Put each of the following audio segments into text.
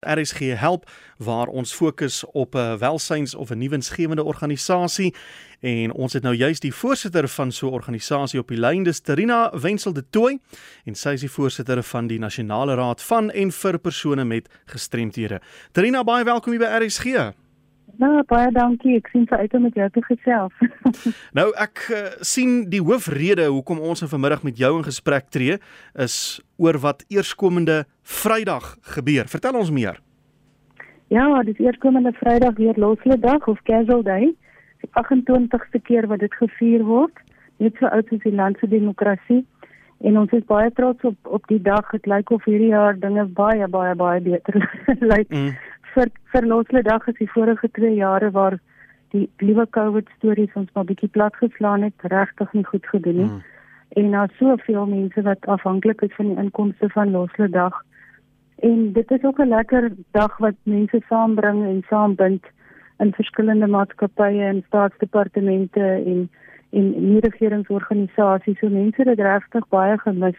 RSG help waar ons fokus op 'n welsyns of 'n nuwensgewende organisasie en ons het nou juist die voorsitter van so 'n organisasie op die lyn dis Terina Wenzel de Tooi en sy is die voorsitter van die Nasionale Raad van en vir persone met gestremthede. Terina baie welkom hier by RSG. Nou baie dankie. Ek sien uit om met jou te gesels. nou ek uh, sien die hoofrede hoekom ons vanmiddag met jou in gesprek tree is oor wat eerskomende Vrydag gebeur. Vertel ons meer. Ja, dis eerskomende Vrydag weer loslede dag of casual day. Die 28ste keer wat dit gevier word. Net so oud as die land se demokrasie. En ons is baie trots op op die dag. Dit lyk of hierdie jaar dinge baie baie baie beter lyk. Mm vir vir loslede dag is die vorige 2 jare waar die liewe COVID stories ons maar bietjie plat geslaan het, regtig nie goed gedoen nie. Hmm. En daar soveel mense wat afhanklik is van die inkomste van loslede dag. En dit is ook 'n lekker dag wat mense saambring en saambind in verskillende maatskappye en staatsdepartemente en en nie regeringsorganisasies. So mense het regtig baie gemis.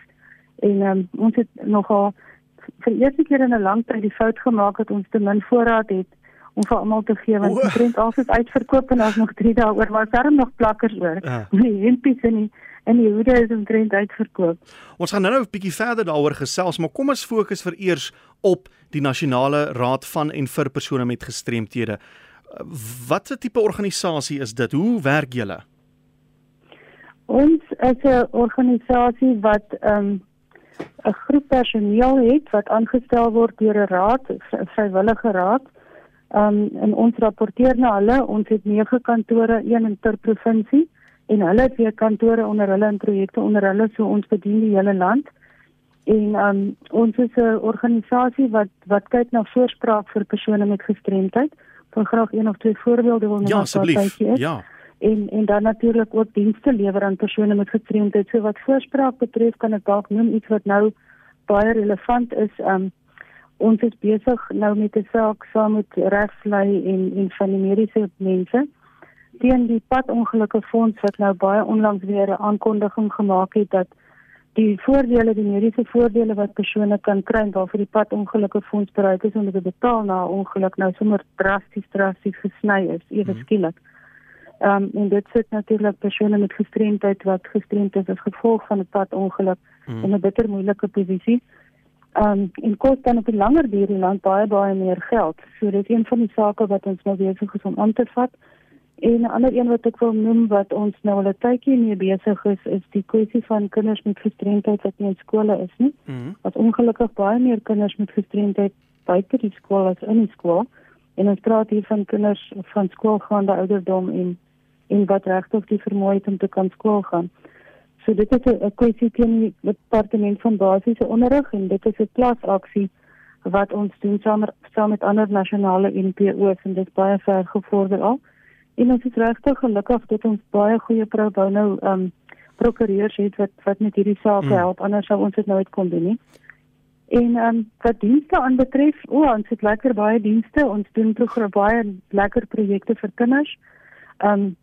En um, ons het nogal vir die eerste keer in 'n lang tyd die fout gemaak dat ons te min voorraad het om vir almal te gee want die prent altyd uitverkoop en ons nog 3 dae oor maar daarom nog plakkers oor. Ja. Die hempies en die en die hoede is omtrent uitverkoop. Ons gaan nou-nou 'n bietjie verder daaroor gesels, maar kom ons fokus vir eers op die nasionale raad van en vir persone met gestremthede. Watter tipe organisasie is dit? Hoe werk julle? Ons is 'n organisasie wat ehm um, 'n groep personeel het wat aangestel word deur 'n raad, 'n vrywillige raad. Um en ons rapporteer na hulle. Ons het 9 kantore, een in ter provinsie en hulle het weer kantore onder hulle en projekte onder hulle, so ons bedien die hele land. En um ons is 'n organisasie wat wat kyk na voorspraak vir persone met gestremdheid. Van graag een of twee voorbeelde wil ons ja, asseblief. Ja en en dan natuurlik ook dienste lewer aan persone met gestremdheid. So wat voorspraak betref kan ek dalk noem iets wat nou baie relevant is. Um ons is besig nou met 'n saak saam met regslei en en van die mediese mense teen die padongelukke fonds wat nou baie onlangs weer 'n aankondiging gemaak het dat die voordele die mediese voordele wat persone kan kry waarvoor die padongelukke fonds bereid is om te betaal na 'n ongeluk nou sommer drasties drasties gesny is ewe mhm. skielik. Mm -hmm. Ehm um, en dit sit natuurlik persone met gestremdheid wat gestremd is as gevolg van 'n padongeluk mm. in 'n bitter moeilike posisie. Ehm um, en kos dan op 'n langer duur in land baie baie meer geld. So dit is een van die sake wat ons nou besig is om aan te vat. En 'n ander een wat ek wil noem wat ons nou al 'n tydjie mee besig is, is die kwessie van kinders met gestremdheid wat nie in skole is nie. Mm. Wat ongelukkig baie meer kinders met gestremdheid buite die skool as in die skool. En ons praat hier van kinders van skoolgaande ouderdom en en wat regtig die vermoë het om te kan skool gaan. So dit is 'n kwessie teen die departement van basiese onderrig en dit is 'n klasaksie wat ons doen saam saam met ander nasionale NPO's en dit baie ver gevorder al. En ons is regtig gelukkig dat ons baie goeie pro bono um prokureurs het wat wat met hierdie saak hmm. help anders sou ons dit nooit kon doen nie. En um wat dienste aanbetref, o, ons het lekker baie dienste, ons doen program baie lekker projekte vir kinders. Um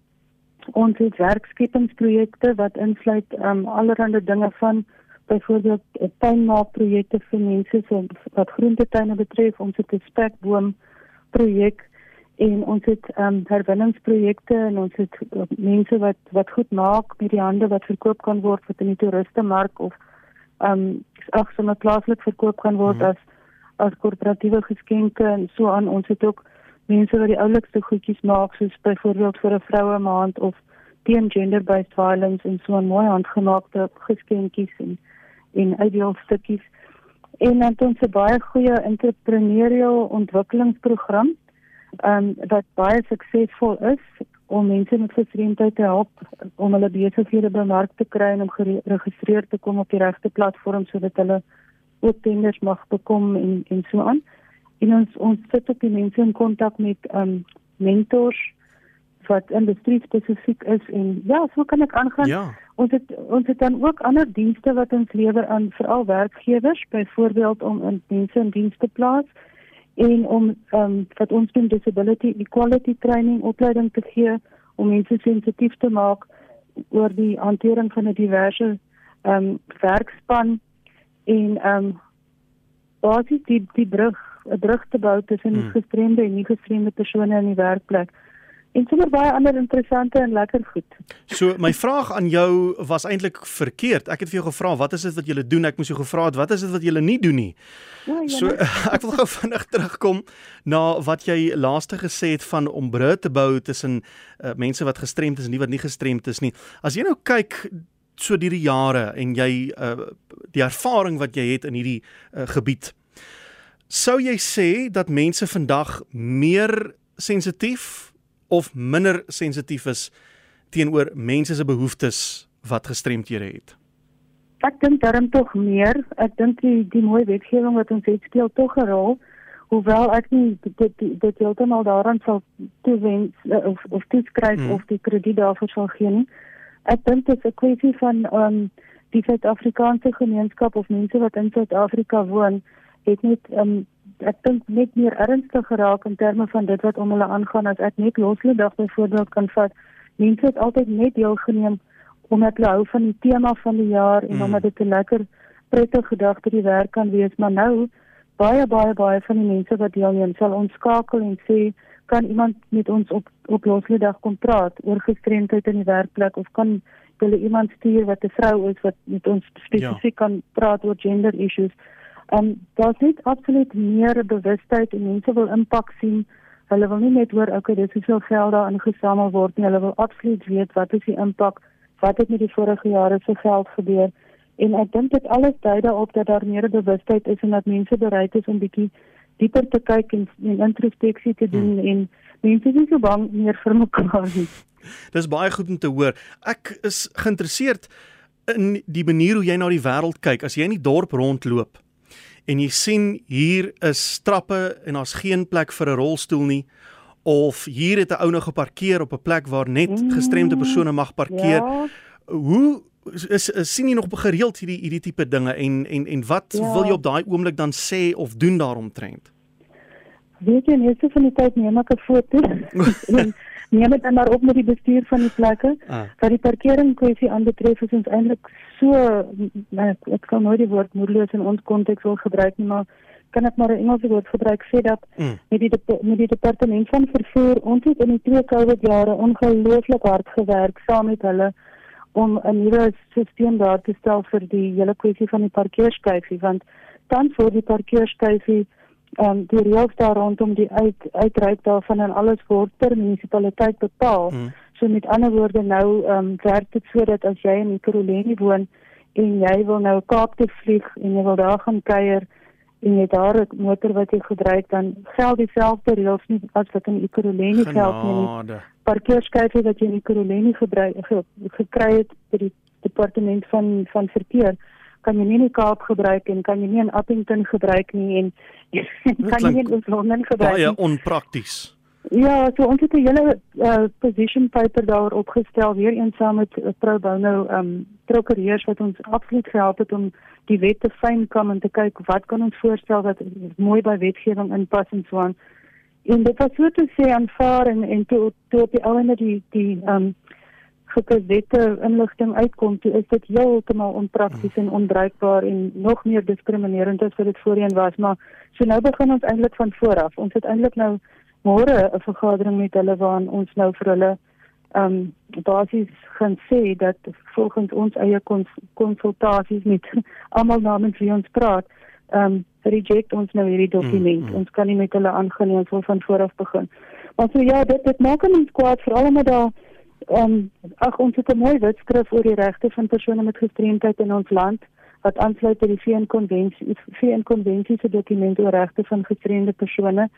ons het werkskepingsprojekte wat insluit um, allerlei dinge van byvoorbeeld 'n tuinmaakprojekte vir mense so wat groentetuine betref ons het 'n spekboom projek en ons het um, herwinningsprojekte en ons het uh, mense wat wat goed maak met die hande wat verkoop kan word vir die toeriste mark of ehm um, ag sommer plaaslik verkoop kan word mm -hmm. as as korporatiewe geskenke en so aan ons het ook mense wat die oulikste goedjies maak soos byvoorbeeld vir 'n vroue maand of teen gender based violence en so 'n mooi handgemaakte geskenkies en en ideal stukkies en dan ons 'n baie goeie entrepreneurial ontwikkelingsprogram um, wat baie suksesvol is om mense met gestremdheid te help om hulle besighede bemark te kry en om geregistreer te kom op die regte platform sodat hulle ook tenders mag bekom en en so aan en ons ons sit op die mense in kontak met um mentors wat industrie spesifiek is en ja, so kan ek aangaan. Ja. Ons het ons het dan ook ander dienste wat ons lewer aan veral werkgewers, byvoorbeeld om in mense in diens te plaas en om um wat ons doen disability equality training opleiding te gee om mense sensitief te maak oor die hantering van 'n diverse um werkspan en um basies die die brug 'n brug te bou tussen hmm. gestremde en nie gestremde persone in die werkplek. En sommer baie ander interessante en lekker goed. So my vraag aan jou was eintlik verkeerd. Ek het vir jou gevra wat is dit wat julle doen? Ek moes jou gevra het wat is dit wat julle nie doen nie. Ja, ja, so ek wil gou vinnig terugkom na wat jy laaste gesê het van om brûe te bou tussen uh, mense wat gestremd is en nie wat nie gestremd is nie. As jy nou kyk so deur die jare en jy uh, die ervaring wat jy het in hierdie uh, gebied sou jy sê dat mense vandag meer sensitief of minder sensitief is teenoor mense se behoeftes wat gestremdhede het? Ek dink daarom tog meer. Ek dink die die mooi wetgewing wat ons het speel tog 'n rol. Hoewel ek nie dit dit heeltemal daaraan sal toewens uh, of of toeskryf hmm. of die krediet daarvoor sal gee nie. Ek dink dit is 'n kwessie van um die Suid-Afrikaanse gemeenskap of mense wat in Suid-Afrika woon, het net um ek dink net meer ernstig geraak in terme van dit wat om hulle aangaan as ek net losledag byvoorbeeld kan vat. Mense het altyd net deelgeneem omdat hulle hou van die tema van die jaar en mm. omdat dit 'n lekker prettige dag by die werk kan wees, maar nou baie baie baie van die mense wat deelneem sal ons skakel en sê kan iemand met ons op op losledag kom praat oor gestremdheid in die werkplek of kan hulle iemand stuur wat 'n vrou is wat met ons spesifiek ja. kan praat oor gender issues. Ehm um, daar's net absoluut meer bewustheid en mense wil impak sien. Hulle wil nie net hoor okay, dis hoeveel geld daar ingesamel word nie. Hulle wil absoluut weet wat is die impak? Wat het met die vorige jare se geld gebeur? En ek dink dit alles dui daarop dat daar meer bewustheid is en dat mense bereid is om bietjie dieper te kyk en, en introspeksie te doen hmm. en mense is nie so bang meer vir mekaar nie. Dis baie goed om te hoor. Ek is geïnteresseerd in die manier hoe jy na die wêreld kyk. As jy in die dorp rondloop en jy sien hier is trappe en daar's geen plek vir 'n rolstoel nie of hier het 'n ou nou geparkeer op 'n plek waar net hmm. gestremde persone mag parkeer. Ja. Hoe is, is sien jy nog gereeld hierdie hierdie tipe dinge en en en wat ja. wil jy op daai oomblik dan sê of doen daaromtrent? Weet jy, net so van die tyd neem ek 'n foto en neem dit dan maar op met die bestuur van die plekke. Ah. Wat die parkering kwessie aanbetref, is ons eintlik so nou, ek kan nooit die woord moedeloos in ons konteks wil gebruik nie, maar kan ek maar 'n Engelse woord gebruik sê dat mm. met die met die departement van vervoer ons het in die twee COVID jare ongelooflik hard gewerk saam met hulle om 'n nuwe stelsel daar te stel vir die hele kwessie van die parkeerskyfie want dan voor die parkeerskyfie ehm um, die reëls daar rondom die uit uitreik daarvan en alles word per munisipaliteit bepaal. Mm. So met ander woorde nou ehm um, werk dit sodat as jy in Ekurhuleni woon en jy wil nou Kaap toe vlieg en jy wil daar gaan kuier en jy daar 'n motor wat jy gebruik dan geld dieselfde reëls nie as wat in Ekurhuleni geld nie. Parkeerskyfie wat jy in Ekurhuleni gebruik ge, gekry het by die departement van van verkeer kan jy nie in die Kaap gebruik en kan jy nie in Appington gebruik nie en kan jy nie in Londen gebruik nie. Baie onprakties. Ja, so ons het 'n hele uh, position paper daar opgestel weer eens saam met uh, Pro Bono ehm um, prokureurs wat ons absoluut gehelp het om die wet te fyn kom en te kyk wat kan ons voorstel wat mooi by wetgewing inpas en so aan. En dit was so te sê aanvaar en en toe toe op die ouene die die ehm um, gekwette inligting uitkom, toe is dit heeltemal onprakties en onbruikbaar en nog meer diskriminerend as wat dit voorheen was, maar so nou begin ons eintlik van voor af. Ons het eintlik nou môre 'n vergadering met hulle waarin ons nou vir hulle ehm um, basies gaan sê dat volgens ons eie kons konsultasies met almal namens wie ons praat, ehm um, reject ons nou hierdie dokument. Mm, mm. Ons kan nie met hulle aangaan nie, ons wil van voor af begin. Maar so ja, dit dit maak ons kwaad veral omdat daar Um, ag ons het 'n mooi wetskrif oor die regte van persone met gestremdheid in ons land wat aansluit by die VN-konvensie, VN-konvensie se dokument oor regte van gestremde persone.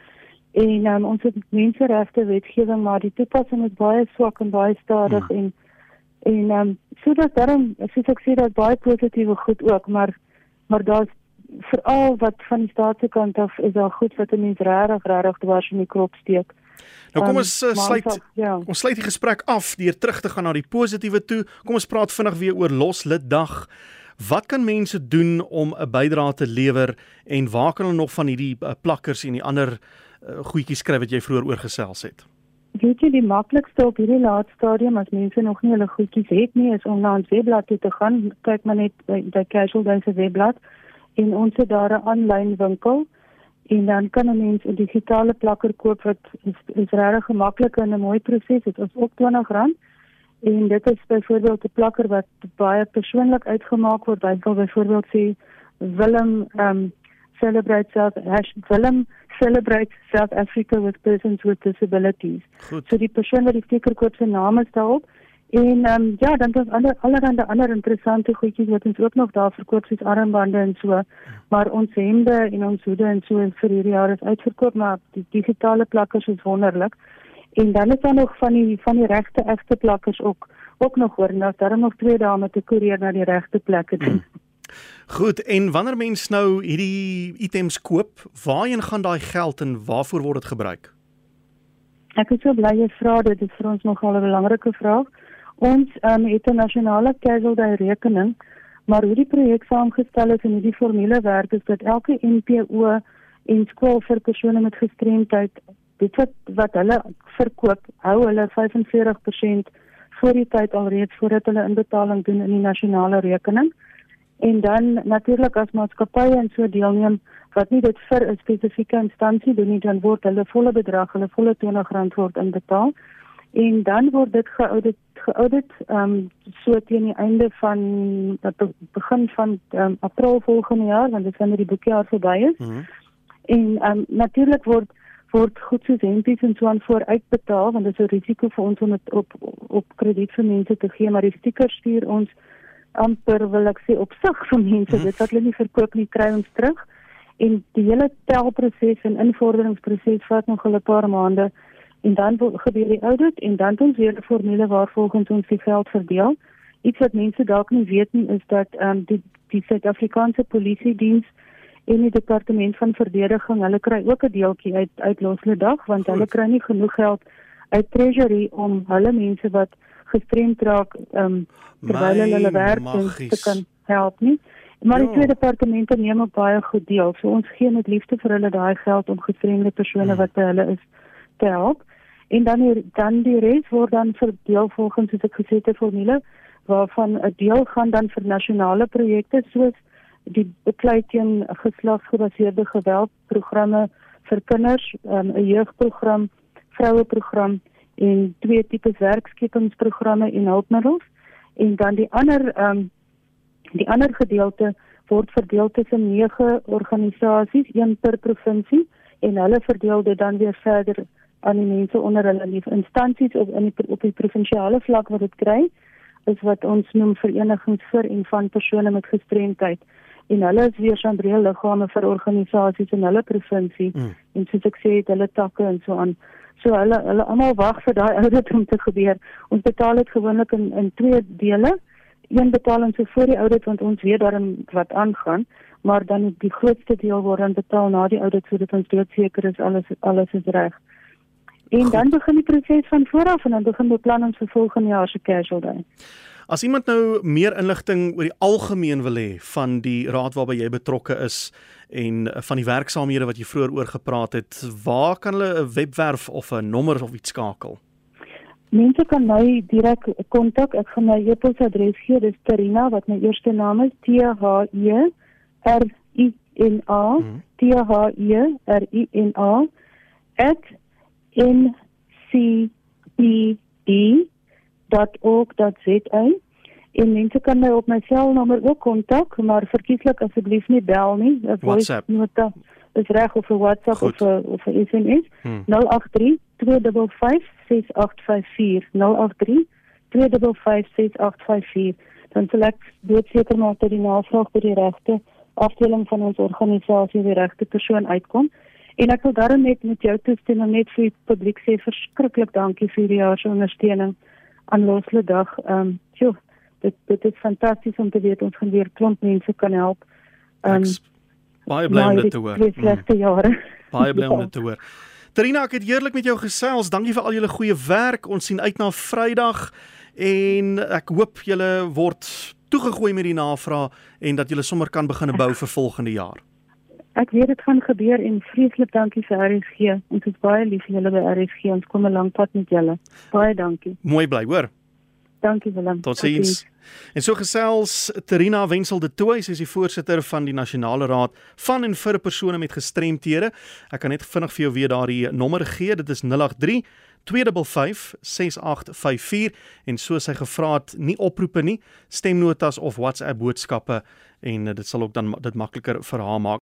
En um, ons het menseregte wetgewing, maar die toepassing is baie swak en baie stadig hmm. en en um, so dat daarom, soos ek sê, dat baie positiewe goed ook, maar maar daar's veral wat van die staat se kant af is daar goed wat 'n mens regtig regtig dwars in die krop steek. Nou kom ons um, sluit af, ja. ons sluit die gesprek af deur terug te gaan na die positiewe toe. Kom ons praat vinnig weer oor losliddag. Wat kan mense doen om 'n bydrae te lewer en waar kan hulle nog van hierdie uh, plakkers en die ander uh, goedjies skryf wat jy vroeër oorgesels het? Weet jy die maklikste op hierdie laat stadium as mense nog nie hulle goedjies het nie is om na ons webblad toe te gaan. Kyk maar net by die Casual Days webblad en ons het daar 'n aanlyn winkel en dan kan 'n mens 'n digitale plakker koop wat is, is regtig gemaklik en 'n mooi proses. Dit is ook R20 en dit is byvoorbeeld 'n plakker wat baie persoonlik uitgemaak word. Hy sal byvoorbeeld sê Willem um celebrate South Willem celebrate South Africa with persons with disabilities. Goed. So die persoon wat die sticker koop se naam is daarop. En ehm um, ja, dan is ander allerhande ander interessante goedjies wat ons ook nog daar verkoop soos armbande en so. Maar ons hemde en ons hoede en so vir hierdie jaar is uitverkoop, maar die digitale plakkers is wonderlik. En dan is daar nog van die van die regte egte plakkers ook ook nog hoor, nou daar nog twee dae met 'n koerier na die regte plekke toe. Hmm. Goed, en wanneer mens nou hierdie items koop, waarheen gaan daai geld en waarvoor word dit gebruik? Ek is so bly jy vra dit, dit is vir ons nogal 'n belangrike vraag. Ons um, het 'n nasionale casualty rekening, maar hoe die projek saamgestel is en hoe die formule werk is dat elke NPO en skool vir persone met gestremdheid, dit wat wat hulle verkoop, hou hulle 45% voor die tyd alreeds voordat hulle inbetaling doen in die nasionale rekening. En dan natuurlik as maatskappye en so deelneem wat nie dit vir 'n spesifieke instansie doen nie, dan word hulle volle bedrag, hulle volle R20 word inbetaal en dan word dit geaudit geaudit ehm um, so teen die einde van dat begin van um, April volgende jaar want dit wanneer die boekjaar verby is. Mm -hmm. En ehm um, natuurlik word word goed soos hempies en so aan vooruit betaal want dit is 'n risiko vir ons om dit op op krediet vir mense te gee maar die stiker stuur ons amper wil ek sê op sig vir mense mm -hmm. dit wat hulle nie verkoop nie kry ons terug en die hele telproses en invorderingsproses vat nog 'n paar maande en dan gebeur die audit en dan doen weer 'n formule waarvolgens ons die geld verdeel. Iets wat mense dalk nie weet nie is dat ehm um, die die Suid-Afrikaanse Polisie Diens en die Departement van Verdediging, hulle kry ook 'n deeltjie uit uit loslede dag want Goed. hulle kry nie genoeg geld uit treasury om hulle mense wat gestremd raak ehm um, terwyl hulle hulle werk te kan help nie. Maar die ja. twee departemente neem ook baie goed deel. So ons gee met liefde vir hulle daai geld om gestremde persone hmm. wat by hulle is te help en dan die, dan die res word dan verdeel volgens soos ek gesê het 'n formule waarvan 'n deel gaan dan vir nasionale projekte soos die beklei teen geslagsgebaseerde geweld programme vir kinders, um, 'n jeugprogram, vroueprogram en twee tipes werkskepingsprogramme en hulpmiddels. En dan die ander um, die ander gedeelte word verdeel tussen nege organisasies, een per provinsie en hulle verdeel dit dan weer verder aan die mense onder hulle lief. Instansies of in die, op die provinsiale vlak wat dit kry is wat ons noem verenigings vir en van persone met gestremdheid. En hulle is weer sandreel liggame vir organisasies in hulle provinsie. Mm. en soos ek sê het hulle takke en so aan. So hulle hulle almal wag vir daai audit om te gebeur. Ons betaal dit gewoonlik in in twee dele. Een betaling so voor die audit want ons weet daarin wat aangaan. Maar dan die grootste deel word dan betaal na die audit sodat ons doodseker is alles alles is reg. En Goed. dan begin die proses van vooraf en dan begin beplanning vir volgende jaar se casual day. As iemand nou meer inligting oor die algemeen wil hê van die raad waarby jy betrokke is en van die werksaamhede wat jy vroeër oor gepraat het, waar kan hulle 'n webwerf of 'n nommer of iets skakel? Mense kan my direk kontak. Ek gaan my e-posadres gee. Dis Terina wat my eerste naam is T H E R I N A mhm. T H E R I N A ncpd.org.za en mense kan my op my selnommer ook kontak, maar verkieslik asseblief nie bel nie. WhatsApp nota is reg of 'n WhatsApp Goed. of 'n of 'n SMS. Hmm. 083 255 6854 083 255 6854 dan sal ek dit seker maak dat die navraag by die regte afdeling van ons organisasie die regte persoon uitkom. En ek wil daarom net met jou toestemming net vir die publiek sê verskriklik dankie vir die jaar se ondersteuning aan Losle Dag. Ehm um, jo, dit dit is fantasties om te weet ons gaan weer klomp mense kan help. Ehm um, baie bly om dit te hoor. Dis lekker jare. Baie bly om dit te hoor. Trina, ek het heerlik met jou gesels. Dankie vir al julle goeie werk. Ons sien uit na Vrydag en ek hoop julle word toegegooi met die navraag en dat julle sommer kan begin bou vir volgende jaar. Ek weet dit gaan gebeur en vreeslik dankie vir RSG. Ons is baie lief vir julle by RSG. Ons kom 'n lang pad met julle. Baie dankie. Mooi bly, hoor. Dankie Willem. Totsiens. En so gesels Terina Wenzel de Tooy, sy is die voorsitter van die Nasionale Raad van en vir persone met gestremthede. Ek kan net vinnig vir jou weer daardie nommer gee. Dit is 083 2556854 en soos hy gevra het, nie oproepe nie, stemnotas of WhatsApp boodskappe en dit sal ook dan dit makliker vir haar maak.